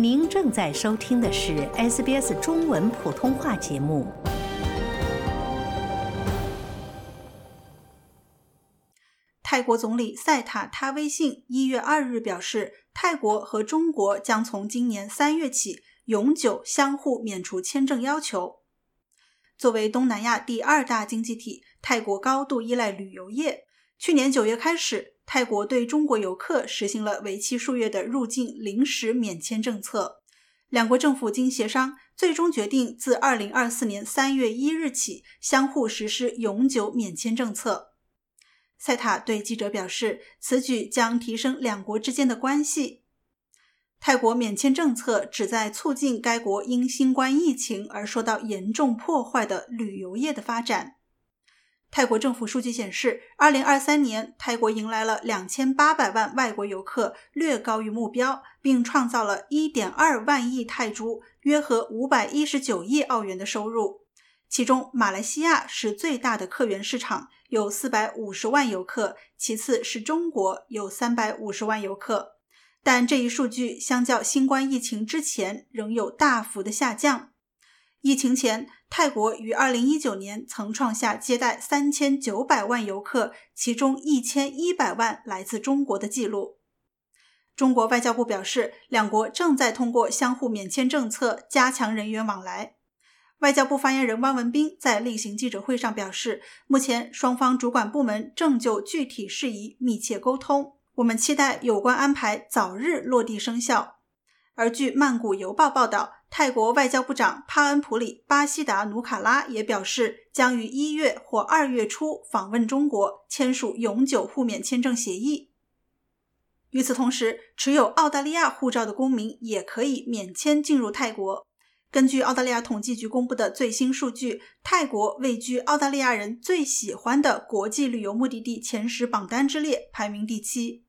您正在收听的是 SBS 中文普通话节目。泰国总理赛塔·他微信一月二日表示，泰国和中国将从今年三月起永久相互免除签证要求。作为东南亚第二大经济体，泰国高度依赖旅游业。去年九月开始。泰国对中国游客实行了为期数月的入境临时免签政策。两国政府经协商，最终决定自二零二四年三月一日起相互实施永久免签政策。塞塔对记者表示，此举将提升两国之间的关系。泰国免签政策旨在促进该国因新冠疫情而受到严重破坏的旅游业的发展。泰国政府数据显示，2023年泰国迎来了2800万外国游客，略高于目标，并创造了1.2万亿泰铢（约合519亿澳元）的收入。其中，马来西亚是最大的客源市场，有450万游客；其次是中国，有350万游客。但这一数据相较新冠疫情之前仍有大幅的下降。疫情前，泰国于2019年曾创下接待3900万游客，其中1100万来自中国的记录。中国外交部表示，两国正在通过相互免签政策加强人员往来。外交部发言人汪文斌在例行记者会上表示，目前双方主管部门正就具体事宜密切沟通，我们期待有关安排早日落地生效。而据《曼谷邮报》报道，泰国外交部长帕恩普里·巴西达努卡拉也表示，将于一月或二月初访问中国，签署永久互免签证协议。与此同时，持有澳大利亚护照的公民也可以免签进入泰国。根据澳大利亚统计局公布的最新数据，泰国位居澳大利亚人最喜欢的国际旅游目的地前十榜单之列，排名第七。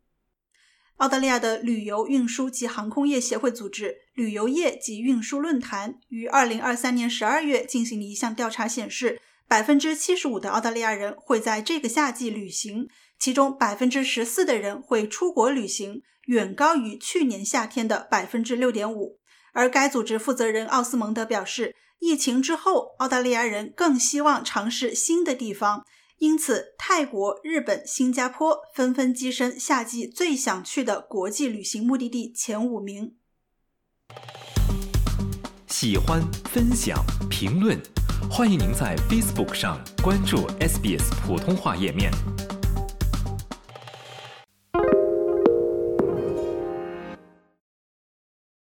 澳大利亚的旅游运输及航空业协会组织旅游业及运输论坛于二零二三年十二月进行的一项调查显示，百分之七十五的澳大利亚人会在这个夏季旅行，其中百分之十四的人会出国旅行，远高于去年夏天的百分之六点五。而该组织负责人奥斯蒙德表示，疫情之后，澳大利亚人更希望尝试新的地方。因此，泰国、日本、新加坡纷纷跻身夏季最想去的国际旅行目的地前五名。喜欢、分享、评论，欢迎您在 Facebook 上关注 SBS 普通话页面。